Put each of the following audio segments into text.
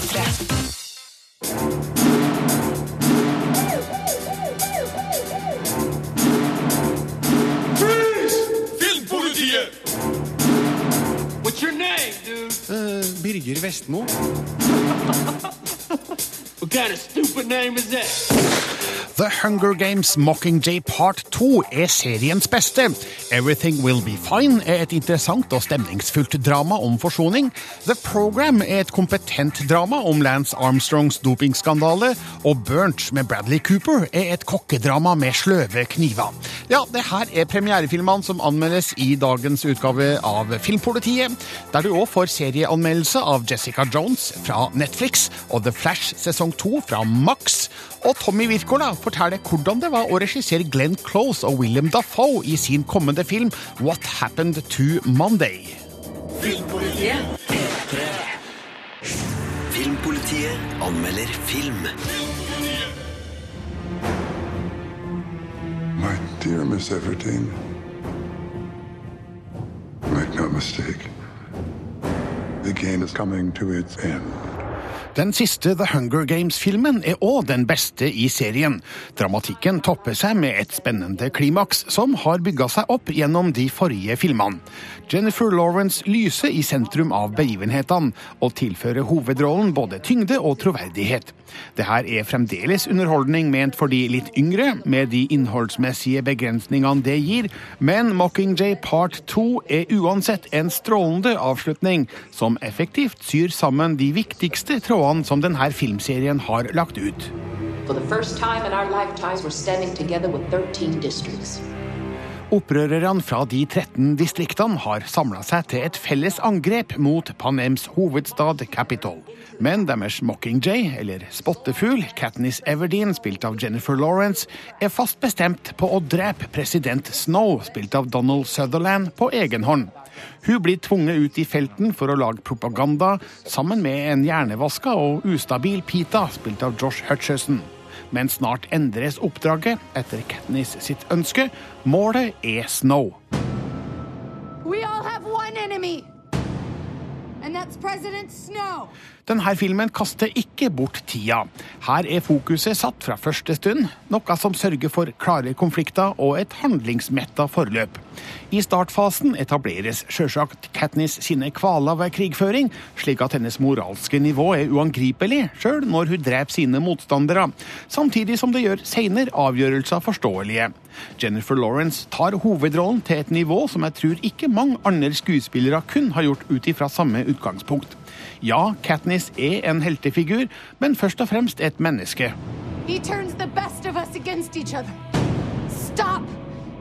P3. Filmpolitiet! What's dude? Birger Vestmo. Kind of stupid name is that? The Hunger Games Mockingjay Part 2 er seriens beste. Everything Will Be Fine er et interessant og stemningsfullt drama om forsoning. The Program er et kompetent drama om Lance Armstrongs dopingskandale. Og Burnt med Bradley Cooper er et kokkedrama med sløve kniver. Ja, det her er premierefilmene som anmeldes i dagens utgave av Filmpolitiet, der du òg får serieanmeldelse av Jessica Jones fra Netflix og The Flash sesong 2 fra Max. Og Tommy Wirkola forteller hvordan det var å regissere Glenn Close og William Dafoe i sin kommende film What Happened to Monday. Filmpolitiet anmelder film. My dear Miss Everdeen, make no mistake. The game is coming to its end. Den siste The Hunger Games-filmen er òg den beste i serien. Dramatikken topper seg med et spennende klimaks som har bygga seg opp gjennom de forrige filmene. Jennifer Lawrence lyser i sentrum av begivenhetene og tilfører hovedrollen både tyngde og troverdighet. Det her er fremdeles underholdning ment for de litt yngre, med de innholdsmessige begrensningene det gir, men Mockingjay Part 2 er uansett en strålende avslutning som effektivt syr sammen de viktigste trådene som denne filmserien har lagt ut. For the first time in our lifetimes, we're standing together with 13 districts. Opprørerne fra de 13 distriktene har samla seg til et felles angrep mot Panems hovedstad Capitol. Men deres Mockingjay, eller spottefugl, Katniss Everdeen, spilt av Jennifer Lawrence, er fast bestemt på å drepe president Snow, spilt av Donald Sutherland, på egen hånd. Hun blir tvunget ut i felten for å lage propaganda sammen med en hjernevaska og ustabil Pita, spilt av Josh Hutcherson. Men snart endres oppdraget etter Katniss sitt ønske. Målet er Snow. We all have one enemy, and that's President Snow. Denne filmen kaster ikke bort tida. Her er fokuset satt fra første stund, noe som sørger for klare konflikter og et handlingsmetta forløp. I startfasen etableres sjølsagt Katniss sine kvaler ved krigføring, slik at hennes moralske nivå er uangripelig, sjøl når hun dreper sine motstandere, samtidig som det gjør seinere avgjørelser forståelige. Jennifer Lawrence tar hovedrollen til et nivå som jeg tror ikke mange andre skuespillere kun har gjort ut ifra samme utgangspunkt. Ja, Katniss er en heltefigur, men først og fremst et menneske. The. Stop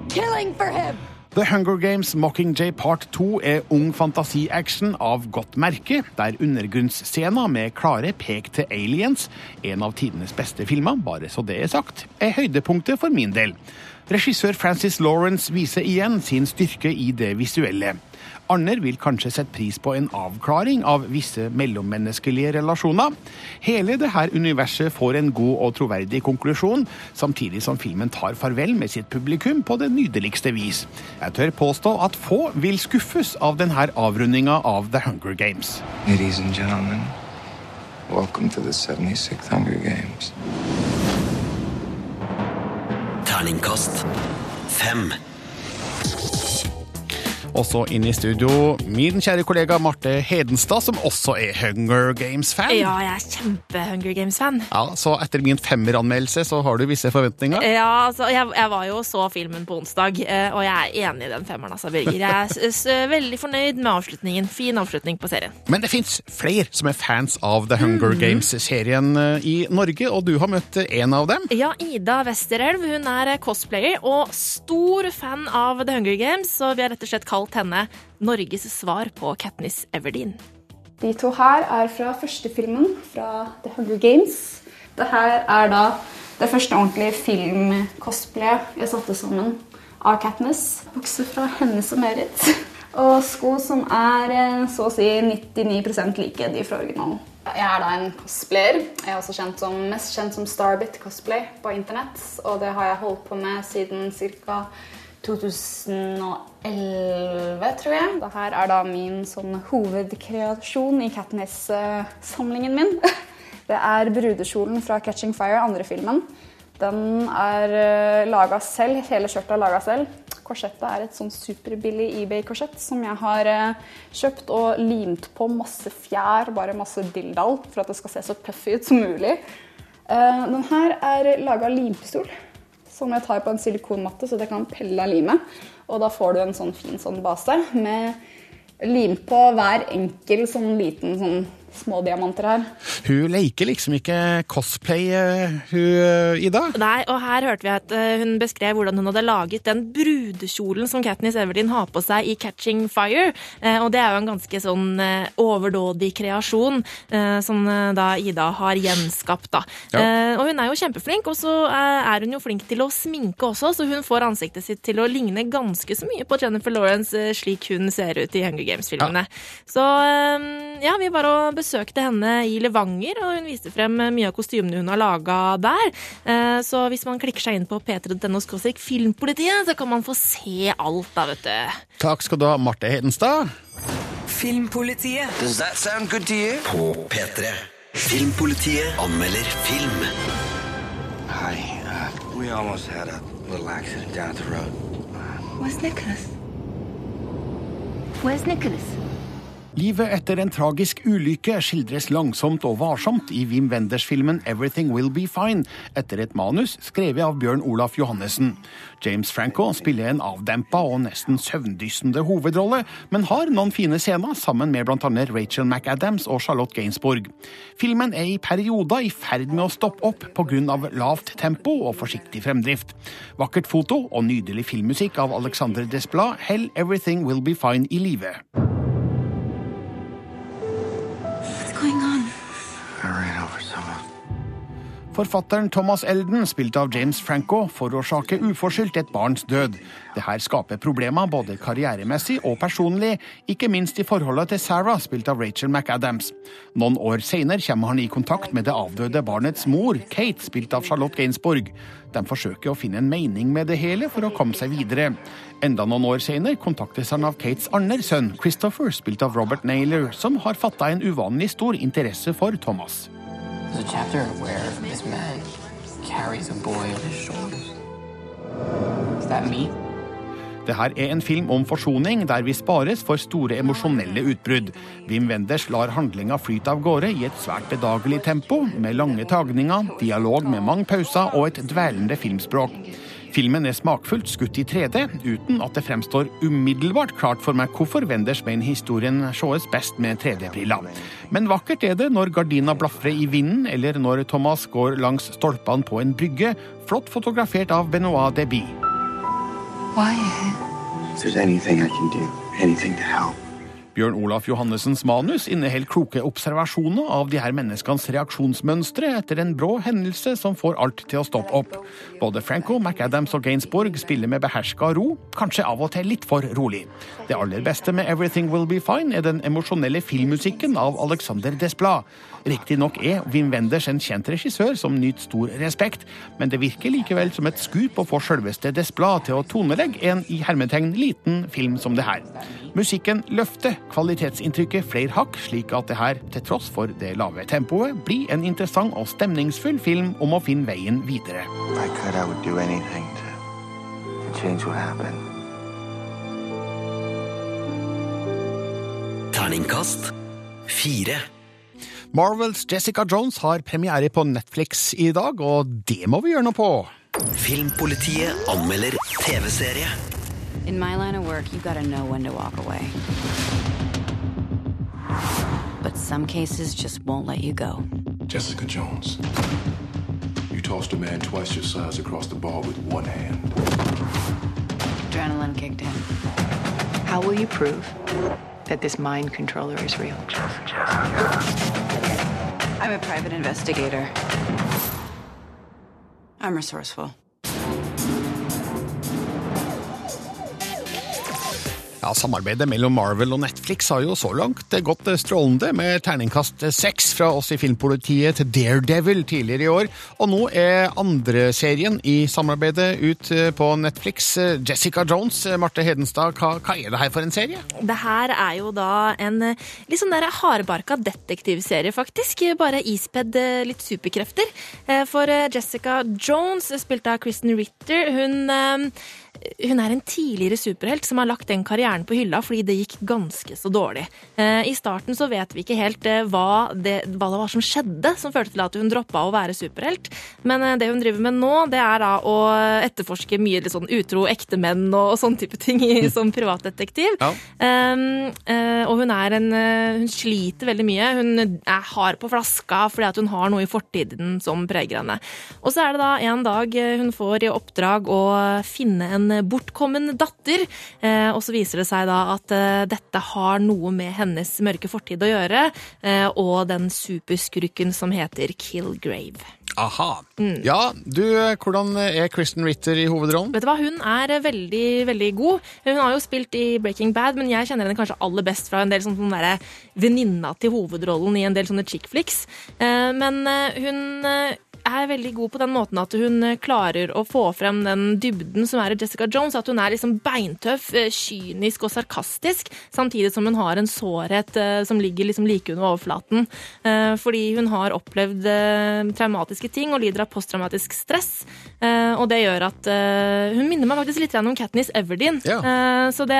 killing for him. Hunger Games Mockingjay Part 2 er ung fantasi-action av godt merke, der undergrunnsscener med klare pek til aliens, en av tidenes beste filmer, bare så det er sagt, er høydepunktet for min del. Regissør Francis Lawrence viser igjen sin styrke i det visuelle. Andre vil kanskje sette pris på en avklaring av visse mellommenneskelige relasjoner. Hele dette universet får en god og troverdig konklusjon, samtidig som filmen tar farvel med sitt publikum på det nydeligste vis. Jeg tør påstå at få vil skuffes av denne avrundinga av The Hunger Games. Ladies and gentlemen, welcome to the 76th Hunger Games. Terningkast fem. Også inn i studio min kjære kollega Marte Hedenstad, som også er Hunger Games-fan. Ja, jeg er kjempe-Hunger Games-fan. Ja, Så etter min femmeranmeldelse så har du visse forventninger? Ja, altså, jeg, jeg var jo så filmen på onsdag, eh, og jeg er enig i den femmeren, altså, Birger. Jeg er veldig fornøyd med avslutningen. Fin avslutning på serien. Men det fins flere som er fans av The Hunger mm. Games-serien eh, i Norge, og du har møtt en av dem. Ja, Ida Westerelv hun er cosplayer og stor fan av The Hunger Games, så vi har rett og slett kalt henne Norges svar på Katniss Everdeen. De to her er fra første filmen, fra The Hunger Games. Det her er da det første ordentlige film-cosplayet jeg satte sammen av Katniss. Bukse fra Hennes og Merit. Og sko som er eh, så å si 99% like de fra originalen. Jeg er da en cosplayer. Jeg er også kjent som, mest kjent som Starbit Cosplay på internett. Og det har jeg holdt på med siden ca. 2011, tror jeg. Dette er da min sånn hovedkreasjon i Katniss-samlingen min. Det er brudekjolen fra Catching Fire, andre filmen. Den er laga selv, hele skjørtet er laga selv. Korsettet er et sånn superbillig eBay-korsett som jeg har eh, kjøpt og limt på masse fjær, bare masse dilldall, for at det skal se så puffy ut som mulig. Eh, Den her er laga limpistol, som jeg tar på en silikonmatte så det kan pelle av limet. Og da får du en sånn fin sånn base med lim på hver enkel sånn liten sånn smådiamanter her. Hun leker liksom ikke cosplay, eh, hun Ida. Nei, og her hørte vi at eh, hun beskrev hvordan hun hadde laget den brudekjolen som Katniss Everdeen har på seg i Catching Fire. Eh, og det er jo en ganske sånn eh, overdådig kreasjon eh, som eh, da Ida har gjenskapt, da. Ja. Eh, og hun er jo kjempeflink, og så eh, er hun jo flink til å sminke også, så hun får ansiktet sitt til å ligne ganske så mye på Jennifer Lawrence eh, slik hun ser ut i Hunger Games-filmene. Så eh, ja, vi bare og besøkte henne i Levanger, og hun viste frem mye av kostymene hun har laga der. Eh, Så hvis man klikker seg inn på p3.no filmpolitiet, så kan man få se alt, da, vet du. Takk skal du ha, Marte Hedenstad. Filmpolitiet. Does that sound good to you? På P3. Filmpolitiet anmelder film. Hi. Uh, we almost had a little accident down at the road. Where's Nicholas? Where's Nicholas? Livet etter en tragisk ulykke skildres langsomt og varsomt i Wim Wenders-filmen Everything Will Be Fine, etter et manus skrevet av Bjørn Olaf Johannessen. James Franco spiller en avdempa og nesten søvndyssende hovedrolle, men har noen fine scener sammen med bl.a. Rachel McAdams og Charlotte Gainsbourg. Filmen er i perioder i ferd med å stoppe opp pga. lavt tempo og forsiktig fremdrift. Vakkert foto og nydelig filmmusikk av Alexander Desplat holder Everything Will Be Fine i live. Forfatteren Thomas Elden, spilt av James Franco, forårsaker uforskyldt et barns død. Det her skaper problemer både karrieremessig og personlig, ikke minst i forholdet til Sarah, spilt av Rachel McAdams. Noen år senere kommer han i kontakt med det avdøde barnets mor, Kate, spilt av Charlotte Gainsborg. De forsøker å finne en mening med det hele for å komme seg videre. Enda noen år senere kontaktes han av Kates andre sønn, Christopher, spilt av Robert Naylor, som har fatta en uvanlig stor interesse for Thomas. There's a chapter where this man carries a boy on his shoulders. Is that me? Det her er en film om forsoning, der vi spares for store emosjonelle utbrudd. Wim Wenders lar handlinga flyte av gårde i et svært bedagelig tempo, med lange tagninger, dialog med mange pauser og et dvelende filmspråk. Filmen er smakfullt skutt i 3D, uten at det fremstår umiddelbart klart for meg hvorfor Wenders mener historien sees best med 3D-briller. Men vakkert er det når gardina blafrer i vinden, eller når Thomas går langs stolpene på en brygge, flott fotografert av Benoit Deby. Why? If there's anything I can do, anything to help. Bjørn Olaf Johannessens manus inneholder kloke observasjoner av de her menneskenes reaksjonsmønstre etter en brå hendelse som får alt til å stoppe opp. Både Franco, McAdams og Gainsbourg spiller med beherska ro, kanskje av og til litt for rolig. Det aller beste med Everything Will Be Fine er den emosjonelle filmmusikken av Alexander Desplat. Riktignok er Wim Wenders en kjent regissør som nyter stor respekt, men det virker likevel som et skup å få selveste Desplat til å tonelegge en i hermetegn liten film som det her. Musikken løfter kvalitetsinntrykket flere hakk, slik at det her, til tross for det lave tempoet, blir en interessant og stemningsfull film om å finne veien videre. I could, I would do anything to, to change what happened. Terningkast fire. Marvels Jessica Jones har premiere på Netflix i dag, og det må vi gjøre noe på. Filmpolitiet anmelder TV-serie. In my line of work, you gotta know when to walk away. But some cases just won't let you go. Jessica Jones. You tossed a man twice your size across the bar with one hand. Adrenaline kicked in. How will you prove that this mind controller is real? I'm a private investigator. I'm resourceful. Ja, Samarbeidet mellom Marvel og Netflix har jo så langt gått strålende, med terningkast seks fra oss i Filmpolitiet til Daredevil tidligere i år. Og nå er andre serien i samarbeidet ut på Netflix. Jessica Jones, Marte Hedenstad, hva, hva er det her for en serie? Det her er jo da en litt sånn der hardbarka detektivserie, faktisk. Bare ispedd eh, litt superkrefter. Eh, For eh, Jessica Jones, spilt av Kristen Ritter, hun eh, hun er en tidligere superhelt som har lagt den karrieren på hylla fordi det gikk ganske så dårlig. Eh, I starten så vet vi ikke helt eh, hva det, hva det var som skjedde som førte til at hun droppa å være superhelt. Men eh, det hun driver med nå, det er da å etterforske mye litt sånn utro ektemenn og, og sånne type ting som privatdetektiv. Ja. Um, og hun er en Hun sliter veldig mye. Hun er hard på flaska fordi at hun har noe i fortiden som preger henne. Og så er det da en dag hun får i oppdrag å finne en bortkommen datter. Eh, og så viser det seg da at eh, dette har noe med hennes mørke fortid å gjøre, eh, og den superskurken som heter Killgrave. Aha. Ja, du, hvordan er Kristen Ritter i hovedrollen? Vet du hva, Hun er eh, veldig veldig god. Hun har jo spilt i Breaking Bad, men jeg kjenner henne kanskje aller best fra en del sånn, sånn venninna til hovedrollen i en del sånne chick flicks. Eh, Men eh, hun eh, er veldig god på den måten at hun eh, klarer å få frem den dybden som er i Jessica Jones. At hun er liksom beintøff, eh, kynisk og sarkastisk, samtidig som hun har en sårhet eh, som ligger liksom like under overflaten. Fordi hun har opplevd traumatiske ting og lider av posttraumatisk stress. Og det gjør at Hun minner meg faktisk litt om Katniss Everdeen. Ja. Så det,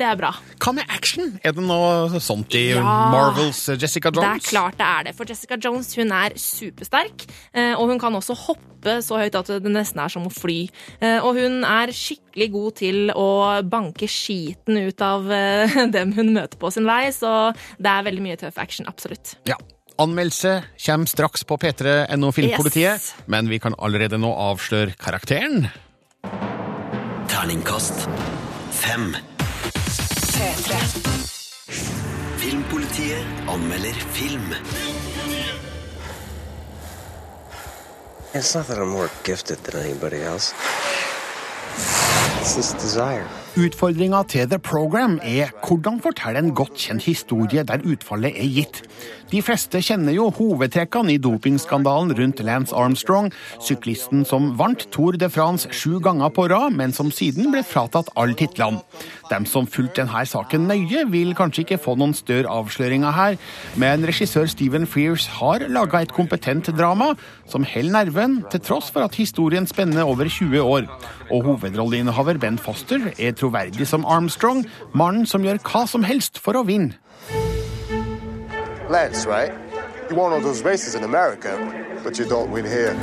det er bra. Hva med action? Er det noe sånt i Ja. Marvels Jessica Jones? Det er klart det er det. For Jessica Jones hun er supersterk. Eh, Og hun kan også hoppe så høyt at det nesten er som å fly. Eh, Og hun er skikkelig god til å banke skiten ut av eh, dem hun møter på sin vei. Så det er veldig mye tøff action. Absolutt. Ja. Anmeldelse kommer straks på p3.no Filmpolitiet, Yes. men vi kan allerede nå avsløre karakteren. Terningkast fem. Filmpolitiet anmelder film. Utfordringa til The Program er hvordan fortelle en godt kjent historie der utfallet er gitt. De fleste kjenner jo hovedtrekkene i dopingskandalen rundt Lance Armstrong, syklisten som vant Tour de France sju ganger på rad, men som siden ble fratatt alle titlene. Dem som fulgte denne saken nøye, vil kanskje ikke få noen større avsløringer her, men regissør Stephen Frears har laga et kompetent drama som holder nerven, til tross for at historien spenner over 20 år. Og hovedrolleinnehaver Ben Foster er troverdig som Armstrong, mannen som gjør hva som helst for å vinne. Lance, right? You won all those races in America, but you don't win here.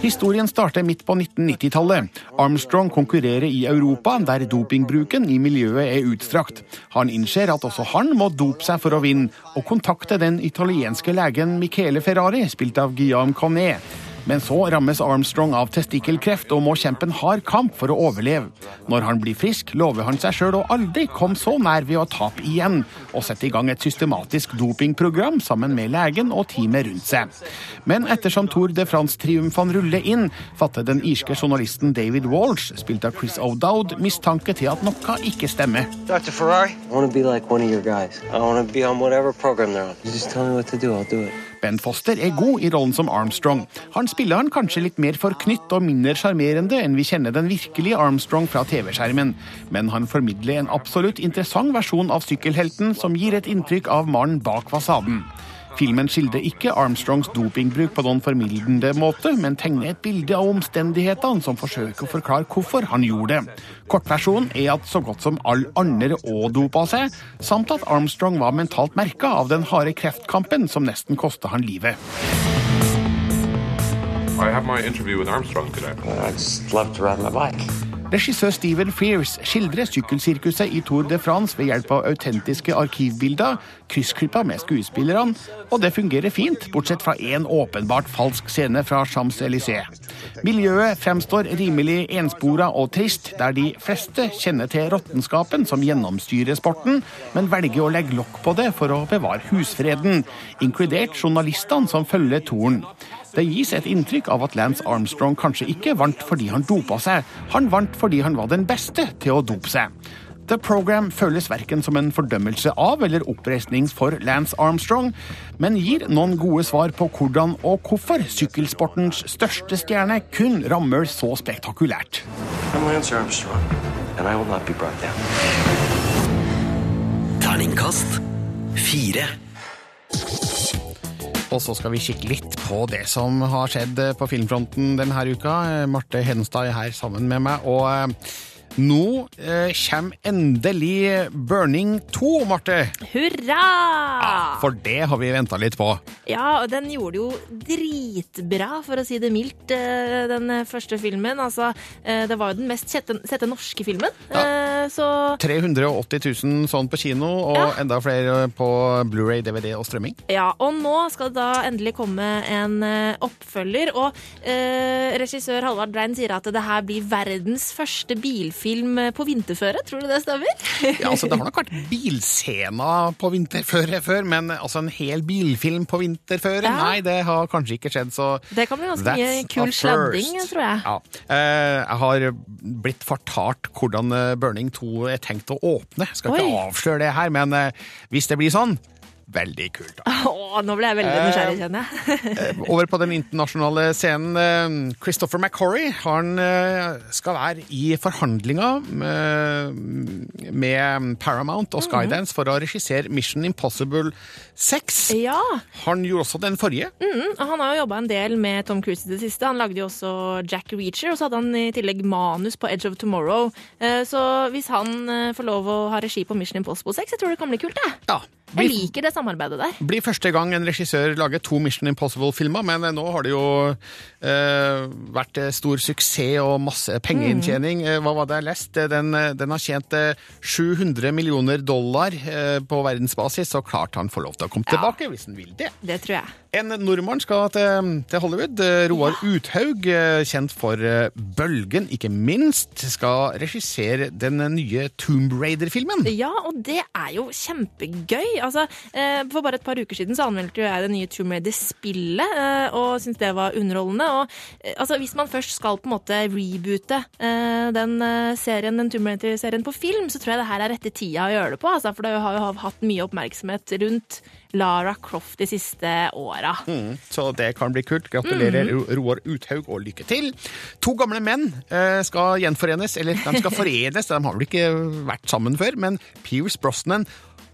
Historien starter midt på 1990-tallet. Armstrong konkurrerer i Europa, der dopingbruken i miljøet er utstrakt. Han innser at også han må dope seg for å vinne, og kontakter den italienske legen Michele Ferrari, spilt av Guillaume Connet. Men så rammes Armstrong av testikkelkreft og må kjempe en hard kamp for å overleve. Når han blir frisk, lover han seg sjøl å aldri komme så nær ved å tape igjen, og sette i gang et systematisk dopingprogram sammen med legen og teamet rundt seg. Men ettersom Tour de France-triumfene ruller inn, fatter den irske journalisten David Walsh, spilt av Chris O'Dowd, mistanke til at noe ikke stemmer. Dr. Ferrari? I want to be like one of your guys. I want to be on whatever program they're on. You just tell me what to do, I'll do it. Ben Foster er god i rollen som Armstrong. Han spiller han kanskje litt mer forknytt og mindre sjarmerende enn vi kjenner den virkelige Armstrong fra TV-skjermen, men han formidler en absolutt interessant versjon av sykkelhelten som gir et inntrykk av mannen bak fasaden. Filmen skildrer ikke Armstrongs dopingbruk på noen formildende måte, men tegner et bilde av omstendighetene som forsøker å forklare hvorfor han gjorde det. Kortversjonen er at så godt som alle andre òg dopa seg, samt at Armstrong var mentalt merka av den harde kreftkampen som nesten kosta han livet. I have my interview with Armstrong today. I just love to ride my bike. Regissør Steven Fears skildrer sykkelsirkuset i Tour de France ved hjelp av autentiske arkivbilder, kryssklippa med skuespillerne, og det fungerer fint, bortsett fra én åpenbart falsk scene fra Champs-Élysées. Miljøet fremstår rimelig enspora og trist, der de fleste kjenner til råttenskapen som gjennomstyrer sporten, men velger å legge lokk på det for å bevare husfreden, inkludert journalistene som følger toren. Det gis et inntrykk av at Lance Armstrong kanskje ikke vant fordi han dopa seg, han vant fordi han var den beste til å dope seg. The Program føles verken som en fordømmelse av eller oppreisning for Lance Armstrong, men gir noen gode svar på hvordan og hvorfor sykkelsportens største stjerne kun rammer så spektakulært. I'm Lance Armstrong, and I will not be brought down. Terningkast fire. Og så skal vi kikke litt på det som har skjedd på filmfronten denne uka. Marte Hedenstad er her sammen med meg. og... eh, Nå eh, kommer endelig Burning 2, Marte. Hurra! For det har vi venta litt på. Ja, og den gjorde jo dritbra, for å si det mildt, eh, den første filmen. Altså, eh, det var jo den mest sette, sette norske filmen. Ja. Så 380 000 sånn på kino, og Ja. enda flere på Blu-ray, DVD og strømming. Ja, og nå skal det da endelig komme en eh, oppfølger. Og eh, regissør Halvard Brein sier at det her blir verdens første bilfilm på vinterføre. Tror du det stemmer? Ja, altså Det har nok vært bilscena på vinterføre før, men altså en hel bilfilm på vinterføre? Ja. Nei, det har kanskje ikke skjedd, så Det kan bli ganske mye kul sladding, tror jeg. Ja. Eh, jeg har blitt fortalt hvordan eh, Burning 2 er tenkt å åpne. Skal ikke Oi. avsløre det her, men eh, hvis det blir sånn, veldig kult. da. Å, nå ble jeg veldig Eh, nysgjerrig, kjenner jeg. Eh, Over på den internasjonale scenen. eh, Christopher McCorry han eh, skal være i forhandlinger med, Paramount og Skydance for å regissere Mission Impossible 6. Ja. Han gjorde også den forrige. Mm, han har jo jobba en del med Tom Cruise i det siste. Han lagde jo også Jack Reacher, og så hadde han i tillegg manus på Edge of Tomorrow. Eh, Så hvis han eh, får lov å ha regi på Mission Impossible 6, jeg tror det kan bli kult, det. Ja, Jeg liker det samarbeidet der. blir første gang en regissør lager to Mission Impossible-filmer, men eh, nå har det jo eh, vært eh, stor suksess og masse pengeinntjening. Mm. Hva var det jeg leste? Den, eh, den har tjent eh, 700 millioner dollar eh, på verdensbasis, så klart han får lov til å komme tilbake hvis han vil det. Det tror jeg. En nordmann skal til, til Hollywood. Roar Roar Uthaug, eh, kjent for eh, Bølgen, ikke minst, skal regissere den nye Tomb Raider-filmen. Ja, og det er jo kjempegøy. Altså, eh, for bare et par uker siden så anmeldte jo jeg det nye Tomb Raider-spillet, eh, og syntes det var underholdende. Og eh, altså, hvis man først skal på en måte reboote den serien, den Tomb Raider-serien på film, så tror jeg det her er rette tida å gjøre det på. Altså, for det har jo hatt mye oppmerksomhet rundt Lara Croft de siste åra. Mm, så det kan bli kult. Gratulerer, mm Ro- Roar Uthaug, og lykke til. To gamle menn eh, skal gjenforenes, eller de skal forenes, de har vel ikke vært sammen før, men Pierce Brosnan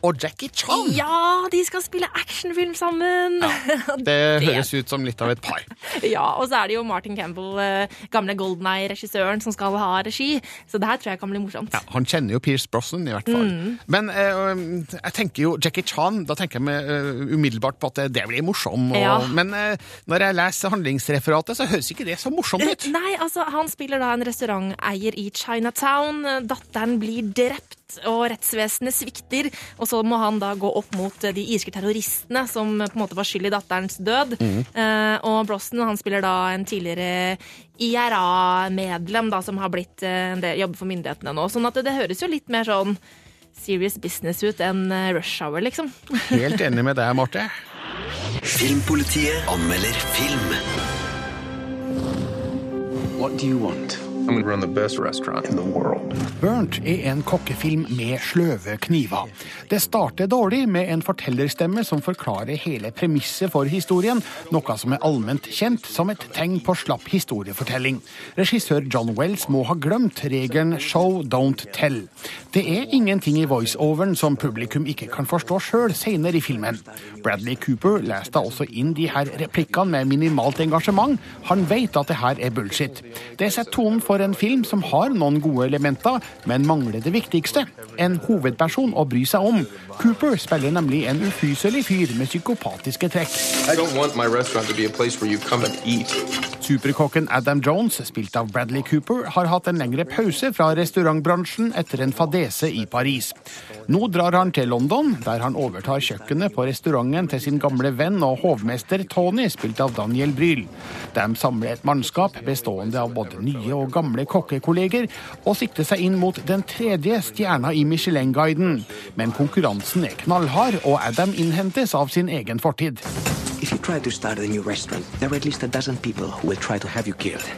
og Jackie Chan. Ja, de skal spille actionfilm sammen! Det høres ut som litt av et par. Ja, og så er det jo Martin Campbell, eh, gamle Golden Eye-regissøren, som skal ha regi. Så det her tror jeg kan bli morsomt. Ja, han kjenner jo Pierce Brosnan, i hvert fall. Mm. Men eh, jeg tenker jo Jackie Chan, da tenker jeg med, uh, umiddelbart på at det blir morsom. Og, Ja. Men eh, når jeg leser handlingsreferatet, så høres ikke det så morsomt ut. Nei, altså, han spiller da en restauranteier i Chinatown. Datteren blir drept, og rettsvesenet svikter. Og så må han da gå opp mot eh, de irske terroristene som eh, på en måte var skyld i datterens død. Mm. Eh, og Brosnan han spiller da en tidligere IRA-medlem da, som har blitt en del, jobber for myndighetene nå. Sånn at det, det høres jo litt mer sånn serious business ut enn Rush Hour, liksom. Helt enig med deg, Marte. Filmpolitiet anmelder film. What do you want? Burnt er en kokkefilm med sløve kniver. Det starter dårlig med en fortellerstemme som forklarer hele premisset for historien, noe som er allment kjent som et tegn på slapp historiefortelling. Regissør John Wells må ha glemt regelen 'show, don't tell'. Det er ingenting i voiceoveren som publikum ikke kan forstå sjøl senere i filmen. Bradley Cooper leste også inn de her replikkene med minimalt engasjement. Han vet at det her er bullshit. Det setter tonen for en film som har noen gode elementer, men mangler det viktigste. En hovedperson å bry seg om. Cooper spiller nemlig en ufyselig fyr med psykopatiske trekk. I don't want my restaurant to be a place where you come and eat. Superkokken Adam Jones, spilt av Bradley Cooper, har hatt en lengre pause fra restaurantbransjen etter en fadese i Paris. Nå drar han til London, der han overtar kjøkkenet på restauranten til sin gamle venn og hovmester Tony, spilt av Daniel Bryl. De samler et mannskap bestående av både nye og gamle kokkekolleger, og sikter seg inn mot den tredje stjerna i Michelin-guiden. Men konkurransen er knallhard, og Adam innhentes av sin egen fortid. If you try to start a new restaurant, there are at least a dozen people who will try to have you killed.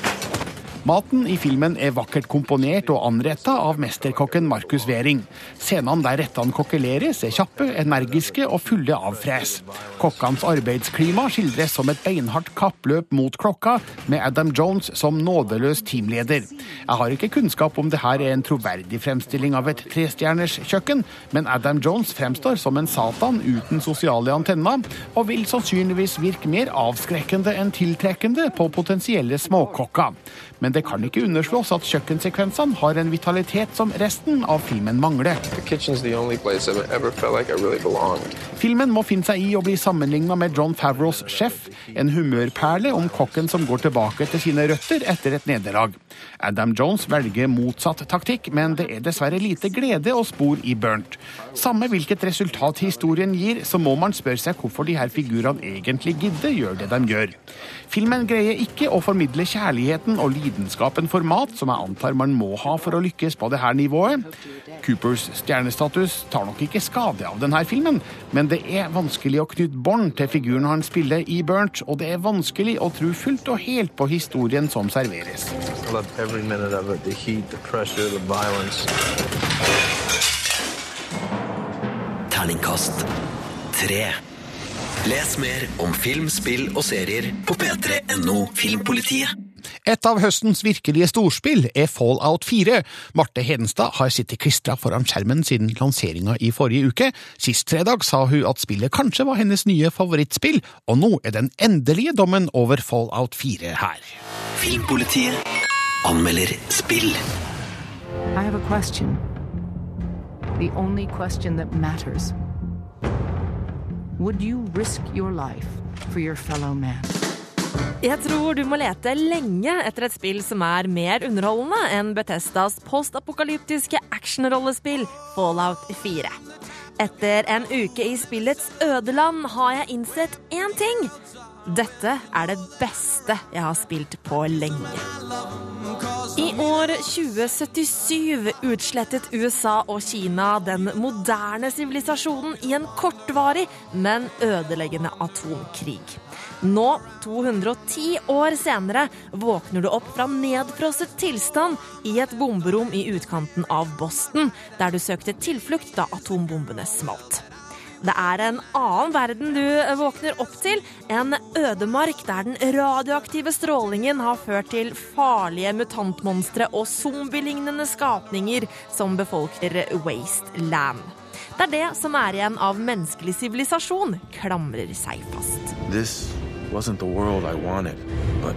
Maten i filmen er vakkert komponert og anretta av mesterkokken Markus Wering. Scenene der rettene kokkeleres, er kjappe, energiske og fulle av fres. Kokkenes arbeidsklima skildres som et beinhardt kappløp mot klokka, med Adam Jones som nådeløs teamleder. Jeg har ikke kunnskap om det her er en troverdig fremstilling av et trestjerners kjøkken, men Adam Jones fremstår som en satan uten sosiale antenner, og vil sannsynligvis virke mer avskrekkende enn tiltrekkende på potensielle småkokker. Men det kan ikke underslås at kjøkkensekvensene har en vitalitet som resten av filmen mangler. Like really. Filmen må finne seg i å bli sammenligna med John Favros Chef, en humørperle om kokken som går tilbake til sine røtter etter et nederlag. Adam Jones velger motsatt taktikk, men det er dessverre lite glede og spor i Burnt. Samme hvilket resultat historien gir, så må man spørre seg hvorfor de her figurene egentlig gidder gjøre det de gjør. Filmen greier ikke å formidle kjærligheten og lidenskapen for mat, som jeg antar man må ha for å lykkes på det her nivået. Coopers stjernestatus tar nok ikke skade av denne filmen, men det er vanskelig å knytte bånd til figuren han spiller i Burnt, og det er vanskelig å tro fullt og helt på historien som serveres. The heat, the pressure, the. Terningkast tre. Les mer om film, spill og serier på p3.no Filmpolitiet. Et av høstens virkelige storspill er Fallout 4. Marte Hedenstad har sittet klistra foran skjermen siden lanseringa i forrige uke. Sist fredag sa hun at spillet kanskje var hennes nye favorittspill, og nå er den endelige dommen over Fallout 4 her. Filmpolitiet anmelder spill. I have a question. The only question that matters. Would you risk your life for your fellow man? Jeg tror du må lete lenge etter et spill som er mer underholdende enn Bethesdas postapokalyptiske actionrollespill Fallout 4. Etter en uke i spillets ødeland har jeg innsett én ting. Dette er det beste jeg har spilt på lenge. I år 2077 utslettet USA og Kina den moderne sivilisasjonen i en kortvarig, men ødeleggende atomkrig. Nå, 210 år senere, våkner du opp fra nedfrosset tilstand i et bomberom i utkanten av Boston, der du søkte tilflukt da atombombene smalt. Det er en annen verden du våkner opp til. En ødemark der den radioaktive strålingen har ført til farlige mutantmonstre og zombielignende skapninger som befolker Wasteland. Det er det som er igjen av menneskelig sivilisasjon, klamrer seg fast. This wasn't the world I wanted, but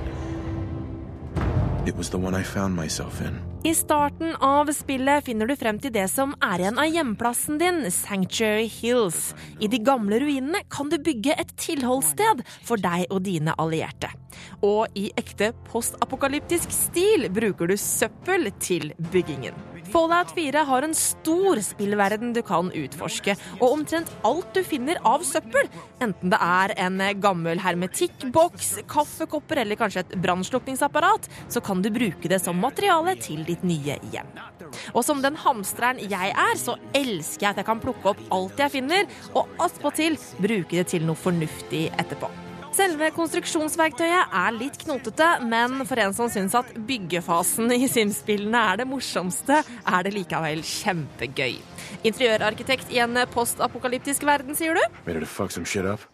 it was the one I found myself in. I starten av spillet finner du frem til det som er igjen av hjemplassen din, Sanctuary Hills. I de gamle ruinene kan du bygge et tilholdssted for deg og dine allierte. Og i ekte postapokalyptisk stil bruker du søppel til byggingen. Fallout 4 har en stor spillverden du kan utforske, og omtrent alt du finner av søppel, enten det er en gammel hermetikkboks, kaffekopper eller kanskje et brannslukningsapparat, så kan du bruke det som materiale til ditt nye hjem. Og som den hamstreren jeg er, så elsker jeg at jeg kan plukke opp alt jeg finner, og attpåtil bruke det til noe fornuftig etterpå. Selve konstruksjonsverktøyet er litt knotete, men for en som syns at byggefasen i Sims-spillene er det morsomste, er det likevel kjempegøy. Interiørarkitekt i en postapokalyptisk verden, sier du? Ready to fuck some shit up?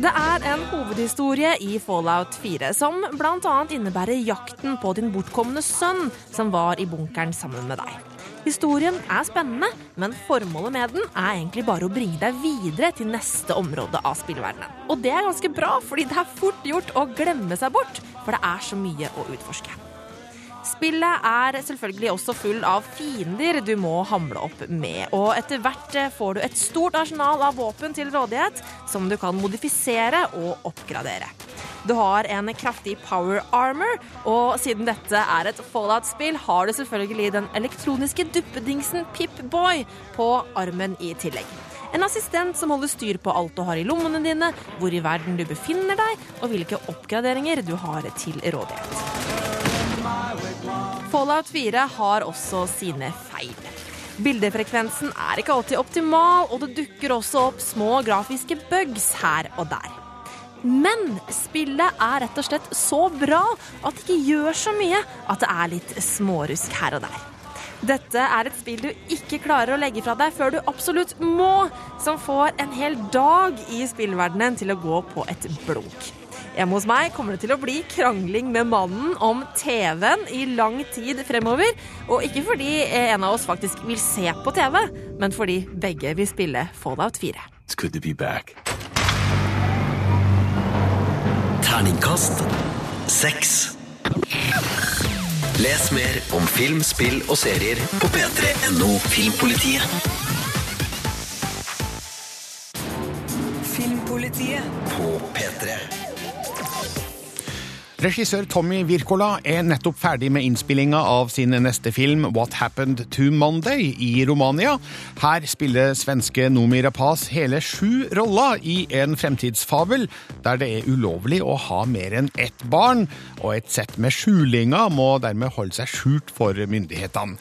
Det er en hovedhistorie i Fallout 4 som bl.a. innebærer jakten på din bortkomne sønn, som var i bunkeren sammen med deg. Historien er spennende, men formålet med den er egentlig bare å bringe deg videre til neste område av spillverdenen. Og det er ganske bra, fordi det er fort gjort å glemme seg bort, for det er så mye å utforske. Spillet er selvfølgelig også full av fiender du må hamle opp med, og etter hvert får du et stort arsenal av våpen til rådighet som du kan modifisere og oppgradere. Du har en kraftig power armor, og siden dette er et Fallout-spill, har du selvfølgelig den elektroniske duppedingsen Pip-Boy på armen i tillegg. En assistent som holder styr på alt du har i lommene dine, hvor i verden du befinner deg, og hvilke oppgraderinger du har til rådighet. Fallout 4 har også sine feil. Bildefrekvensen er ikke alltid optimal, og det dukker også opp små grafiske bugs her og der. Men spillet er rett og slett så bra at det ikke gjør så mye at det er litt smårusk her og der. Dette er et spill du ikke klarer å legge fra deg før du absolutt må, som får en hel dag i spillverdenen til å gå på et blunk. Hjemme hos meg kommer det til å bli krangling med mannen om TV-en i lang tid fremover. Og ikke fordi en av oss faktisk vil se på TV, men fordi begge vil spille Fallout 4. It's good to be back. Terningkast 6. Les mer om film, spill og serier på p3.no Filmpolitiet. Filmpolitiet. Regissør Tommy Wirkola er nettopp ferdig med innspillinga av sin neste film What Happened to Monday i Romania. Her spiller svenske Nomi Rapace hele sju roller i en fremtidsfabel der det er ulovlig å ha mer enn ett barn, og et sett med skjulinger må dermed holde seg skjult for myndighetene.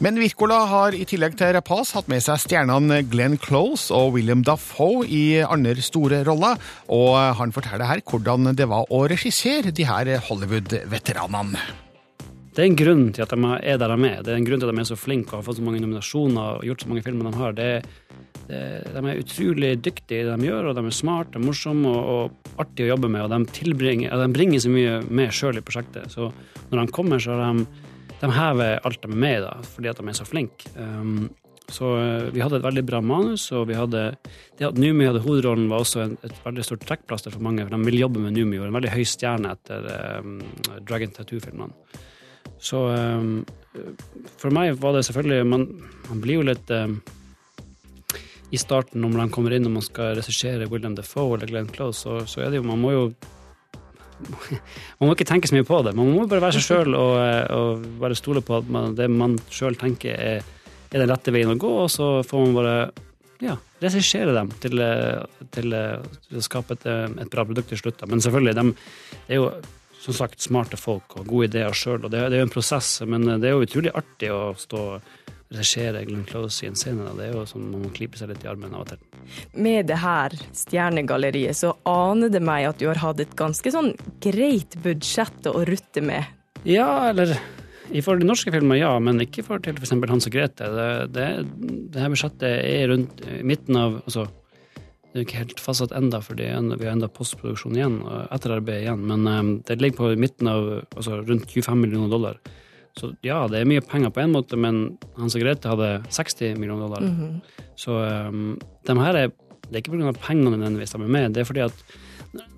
Men Wirkola har i tillegg til Rapace hatt med seg stjernene Glenn Close og William Dafoe i andre store roller, og han forteller her hvordan det var å regissere de her Hollywood-veteranene. Det er en grunn til at de er der de er. Det er en grunn til at de er så flinke og har fått så mange nominasjoner og gjort så mange filmer de har. Det, det, de er utrolig dyktige i det de gjør, og de er smarte morsomme og, og artige å jobbe med. Og de, de bringer så mye med sjøl i prosjektet. Så når de kommer, så har de de hever alt de er med i, da, fordi at de er så flinke. Um, så uh, vi hadde et veldig bra manus, og vi hadde, det at Numi hadde hovedrollen, var også en, et veldig stort trekkplaster for mange, for de vil jobbe med Numi, og en veldig høy stjerne etter um, Dragon Tattoo-filmene. Så um, for meg var det selvfølgelig Man, man blir jo litt um, I starten, når man kommer inn og man skal regissere William Defoe eller Glenn Close, så, så er det jo Man må jo man må ikke tenke så mye på det. Man må bare være seg sjøl og, og, bare stole på at man, det man sjøl tenker er, er, den rette veien å gå, og så får man bare ja, regissere dem til, til, til å skape et, et, bra produkt til slutt. Men selvfølgelig, de er jo som sagt smarte folk og gode ideer sjøl, og det, det, er jo en prosess, men det er jo utrolig artig å stå regissere Glenn Close i en scene. Da. Det er jo sånn man må klype seg litt i armen av og til. Med det her stjernegalleriet så aner det meg at du har hatt et ganske sånn greit budsjett å rutte med. Ja, eller i forhold til norske filmer, ja, men ikke i forhold til f.eks. For Hans og Grete. Det, det, det her budsjettet er rundt midten av altså, det er ikke helt fastsatt enda, for vi har enda postproduksjon igjen, og etterarbeid igjen. Men um, det ligger på midten av altså rundt 25 millioner dollar. Så ja, det er mye penger på en måte, men Hans og Grete hadde 60 millioner dollar. Mm -hmm. Så um, de her er Det er ikke pga. pengene nødvendigvis de er med, det er fordi at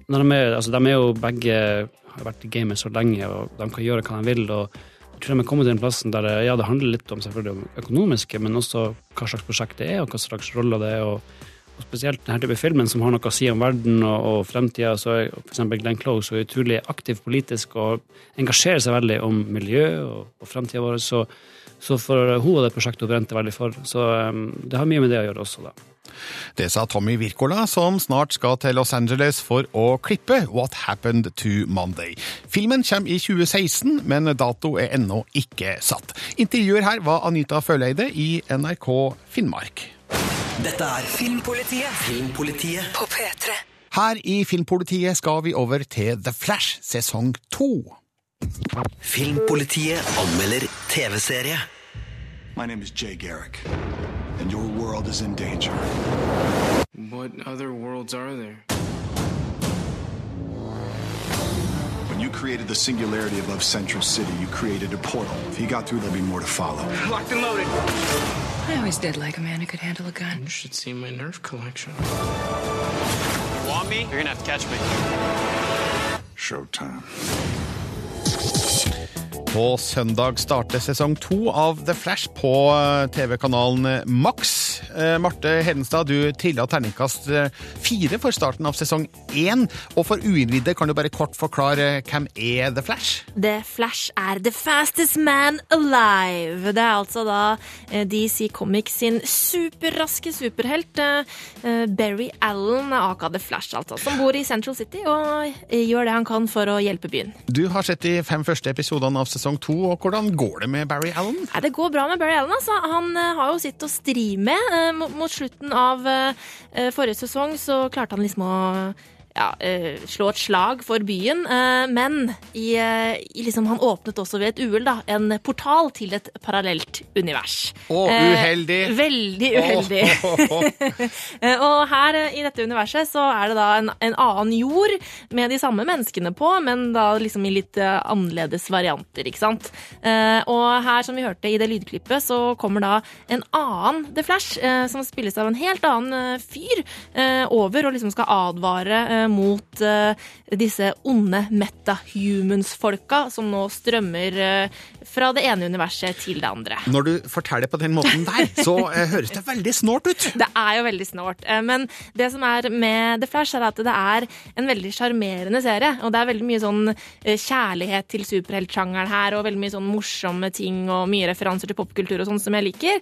de er, altså de er jo begge har vært i gamet så lenge, og de kan gjøre hva de vil. og jeg tror de er kommet til den plassen der ja, det handler litt om selvfølgelig om økonomiske, men også hva slags prosjekt det er, og hva slags roller det er. og og spesielt denne type filmen som har noe å si om verden og, og fremtida, så er f.eks. Glenn Close er utrolig aktiv politisk og engasjerer seg veldig om miljø og, og fremtida vår. Så, så, for hun og det prosjektet hun brente veldig for. Så um, det har mye med det å gjøre også, da. Det sa Tommy Wirkola, som snart skal til Los Angeles for å klippe What Happened to Monday. Filmen kommer i 2016, men dato er ennå ikke satt. Intervjuer her var Anita Føleide i NRK Finnmark. Dette er Filmpolitiet. Filmpolitiet På P3. Her i Filmpolitiet skal vi over til The Flash sesong to. Filmpolitiet anmelder TV-serie. My name is Jay Garrick, and your world is in danger. What other worlds are there? When you created the singularity above Central City, you created a portal. If he got through, there'll be more to follow. Locked and loaded. I always did like a man who could handle a gun. You should see my nerve collection. You want me? You're gonna have to catch me. Showtime. På søndag starter sesong to av The Flash på TV-kanalen Max. Eh, Marte Hedenstad, du trilla terningkast eh, fire for starten av sesong én. Og for uinnvidde, kan du bare kort forklare hvem er The Flash? The Flash er the fastest man alive. Det er altså da eh, DC Comics sin superraske superhelt Berry Allen, aka The Flash, altså, som bor i Central City og gjør det han kan for å hjelpe byen. Du har sett de fem første episodene av sesong to, og hvordan går det med Barry Allen? Nei, det går bra med Barry Allen. Altså. Han uh, har jo sitt å stri med. Uh, mot, slutten av uh, forrige sesong så klarte han liksom å ja, eh, slå et slag for byen. Eh, men i, eh, i liksom, han åpnet også ved et uhell en portal til et parallelt univers. Å, oh, uheldig. veldig uheldig. Eh, og her eh, i dette universet så er det da en, en annen jord med de samme menneskene på, men da liksom i litt eh, annerledes varianter, ikke sant. Eh, og her, som vi hørte i det lydklippet, så kommer da en annen The Flash, eh, som spilles av en helt annen eh, fyr, eh, over og liksom skal advare eh, mot eh, disse onde metahumans-folka som nå strømmer eh, fra det ene universet til det andre. Når du forteller på den måten der, så eh, høres det veldig snålt ut. Det er jo veldig snålt. eh, Men det som er med The Flash, er at det er en veldig sjarmerende serie. Og det er veldig mye sånn eh, kjærlighet til superheltsjangeren her, og veldig mye sånn morsomme ting og mye referanser til popkultur og sånn som jeg liker.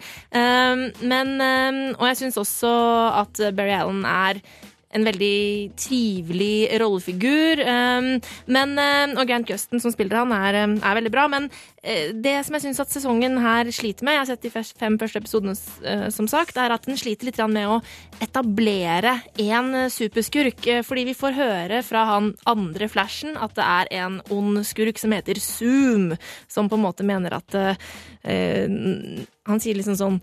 Men Og jeg syns også at Barry Allen er en veldig trivelig rollefigur. Um, men, um, og Grant Guston, som spiller han, er, um, er veldig bra. Men uh, det som jeg syns at sesongen her sliter med, jeg har sett de fem første episodene, uh, som sagt, er at den sliter litt med å etablere uh, superskurk. Fordi vi får høre fra han andre Flashen at det er en ond skurk som heter Zoom, som på en måte mener at Han sier liksom sånn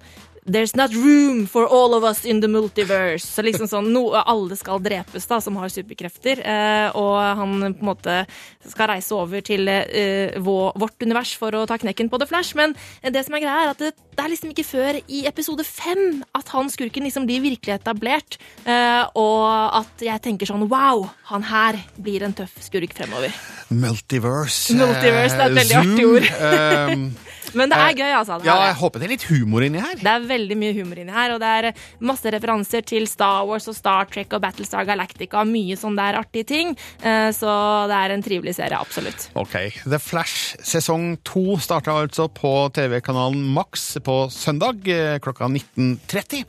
There's not room for all of us in the multiverse. Så liksom sånn, no, Alle skal drepes da, som har superkrefter. Eh, og han på en måte skal reise over til eh, vår, vårt univers for å ta knekken på The Flash. Men det som er greia er at det, det er liksom ikke før i episode fem at han skurken liksom blir virkelig etablert. Eh, og at jeg tenker sånn wow, han her blir en tøff skurk fremover. Multiverse. Multiverse, det er et veldig Zoom, artig ord. Men det eh, er gøy, altså. Det Ja, jeg håper det er litt humor inni her. Det er veldig mye humor inni her, og det er masse referanser til Star Wars og Star Trek og Battlestar Galactica. Mye sånn der artige ting. Eh, Så det er en trivelig serie, absolutt. Ok, The Flash sesong to starta altså på TV-kanalen Max på søndag eh, klokka 19.30.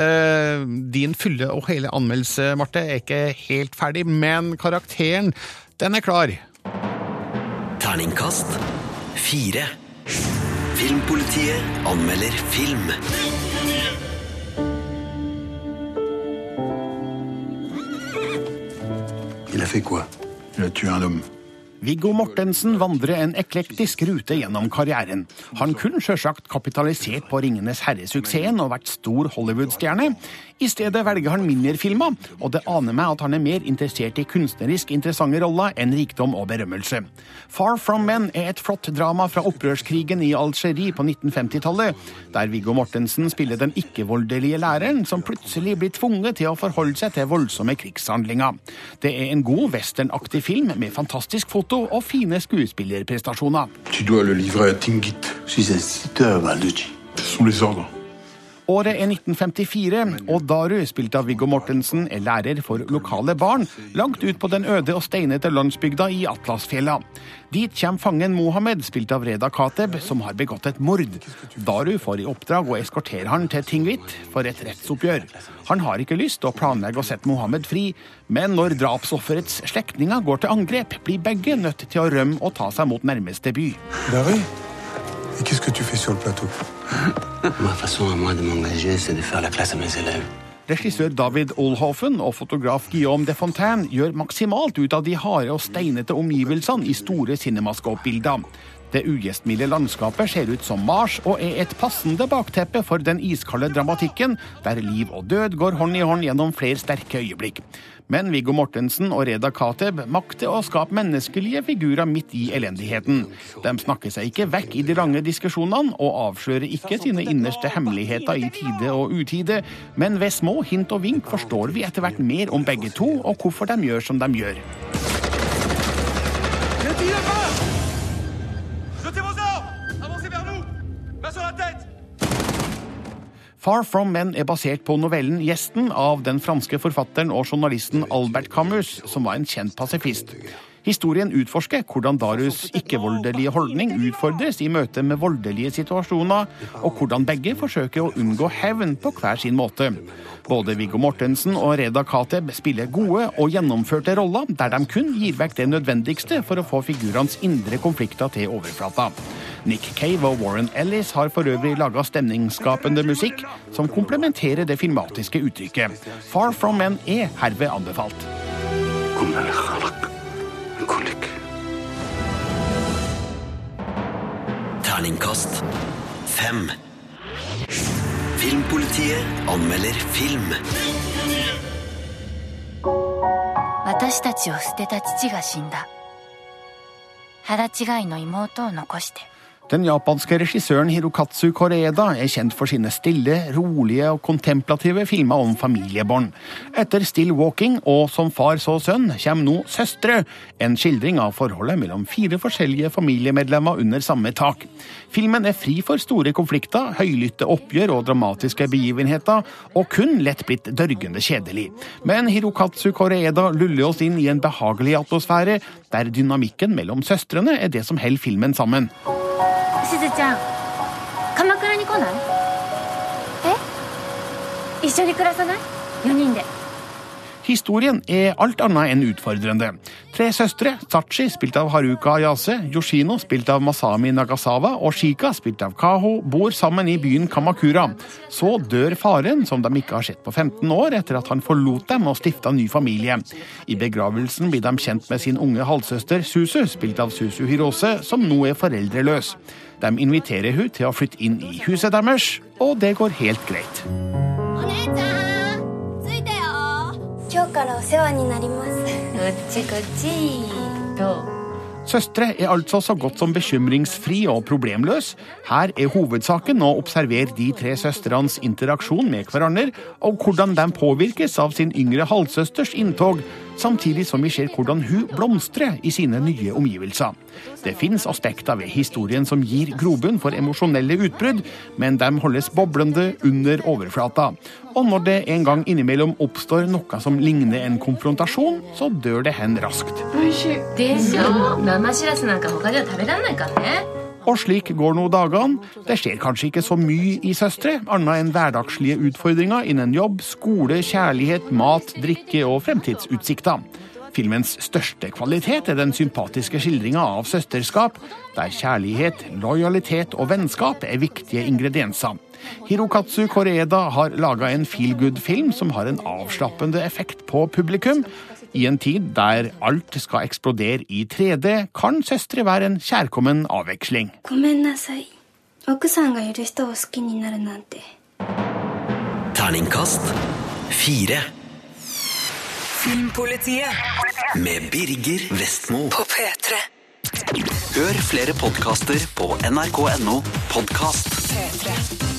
Eh, Din fulle og hele anmeldelse, Marte, er ikke helt ferdig, men karakteren, den er klar. Terningkast fire. Filmpolitiet anmelder film. Il a fait quoi Il a tué un homme. Viggo Mortensen vandrer en eklektisk rute gjennom karrieren. Han kunne sjølsagt kapitalisert på Ringenes herre-suksessen og vært stor Hollywood-stjerne. I stedet velger han mindre filmer, og det aner meg at han er mer interessert i kunstnerisk interessante roller enn rikdom og berømmelse. Far From Men er et flott drama fra opprørskrigen i Algerie på 1950-tallet, der Viggo Mortensen spiller den ikke-voldelige læreren som plutselig blir tvunget til å forholde seg til voldsomme krigshandlinger. Det er en god westernaktig film med fantastisk foto og fine skuespillerprestasjoner. Tu dois le livrer à Tingit. Si c'est 7 heures, Balducci. Ce sont les ordres. Året er 1954, og Daru, spilt av Viggo Mortensen, er lærer for lokale barn langt ut på den øde og steinete landsbygda i Atlasfjella. Dit kommer fangen Mohammed, spilt av Reda Kateb, som har begått et mord. Daru får i oppdrag å eskortere han til Tingvit for et rettsoppgjør. Han har ikke lyst og planlegger å sette Mohammed fri, men når drapsofferets slektninger går til angrep, blir begge nødt til å rømme og ta seg mot nærmeste by. Barré Et qu'est-ce que tu fais sur le plateau Ma façon à moi de m'engager, c'est de faire la classe à mes élèves. Regissør David Olhofen og fotograf Guillaume de Fontaine gjør maksimalt ut av de harde og steinete omgivelsene i store cinemascope-bilder. Det ugjestmilde landskapet ser ut som Mars og er et passende bakteppe for den iskalde dramatikken, der liv og død går hånd i hånd gjennom flere sterke øyeblikk. Men Viggo Mortensen og Reda Kateb makter å skape menneskelige figurer midt i elendigheten. De snakker seg ikke vekk i de lange diskusjonene og avslører ikke sine innerste hemmeligheter i tide og utide, men ved små hint og vink forstår vi etter hvert mer om begge to og hvorfor de gjør som de gjør. Far From Men er basert på novellen 'Gjesten' av den franske forfatteren og journalisten Albert Camus, som var en kjent pasifist. Historien utforsker hvordan Darus ikke-voldelige holdning utfordres i møte med voldelige situasjoner, og hvordan begge forsøker å unngå hevn på hver sin måte. Både Viggo Mortensen og Reda Kateb spiller gode og gjennomførte roller der de kun gir vekk det nødvendigste for å få figurenes indre konflikter til overflata. Nick Cave og Warren Ellis har for øvrig laga stemningsskapende musikk som komplementerer det filmatiske uttrykket. Far From Men er herved anbefalt. Terningkast fem. Filmpolitiet anmelder film. 私たちを捨てた父が死んだ腹違いの妹を残して Den japanske regissøren Hirokatsu Koreeda er kjent for sine stille, rolige og kontemplative filmer om familiebånd. Etter Still Walking og Som far så sønn kommer nå Søstre, en skildring av forholdet mellom fire forskjellige familiemedlemmer under samme tak. Filmen er fri for store konflikter, høylytte oppgjør og dramatiske begivenheter, og kun lett blitt dørgende kjedelig. Men Hirokatsu Koreeda luller oss inn i en behagelig atmosfære, der dynamikken mellom søstrene er det som holder filmen sammen. しずちゃん鎌倉に来ない？え？一緒に暮らさない？4人で。Historien er alt annet enn utfordrende. Tre søstre, Sachi, spilt av Haruka Ayase, Yoshino, spilt av Masami Nagasawa, og Shika, spilt av Kaho, bor sammen i byen Kamakura. Så dør faren, som de ikke har sett på 15 år, etter at han forlot dem og stifta ny familie. I begravelsen blir de kjent med sin unge halvsøster Susu, spilt av Susu Hirose, som nå er foreldreløs. De inviterer hun til å flytte inn i huset deres, og det går helt greit. 今日からお世話になりますこっちこっちどう Søstre er altså så godt som bekymringsfri og problemløs. Her er hovedsaken å observere de tre søstrenes interaksjon med hverandre, og hvordan de påvirkes av sin yngre halvsøsters inntog, samtidig som vi ser hvordan hun blomstrer i sine nye omgivelser. Det fins aspekter ved historien som gir grobunn for emosjonelle utbrudd, men de holdes boblende under overflata. Og når det en gang innimellom oppstår noe som ligner en konfrontasjon, så dør det hen raskt. でしょ生しらすなんか他では食べられないからね og slik går nå dagene. Det skjer kanskje ikke så mye i Søstre, annet enn hverdagslige utfordringer innen jobb, skole, kjærlighet, mat, drikke og fremtidsutsikter. Filmens største kvalitet er den sympatiske skildringa av søsterskap, der kjærlighet, lojalitet og vennskap er viktige ingredienser. Hirokatsu Koreeda har laga en feel good-film som har en avslappende effekt på publikum. I en tid der alt skal eksplodere i 3D, kan søstre være en kjærkommen avveksling. Terningkast fire. Filmpolitiet med Birger Vestmo på P3. Hør flere podkaster på nrk.no podkast. 3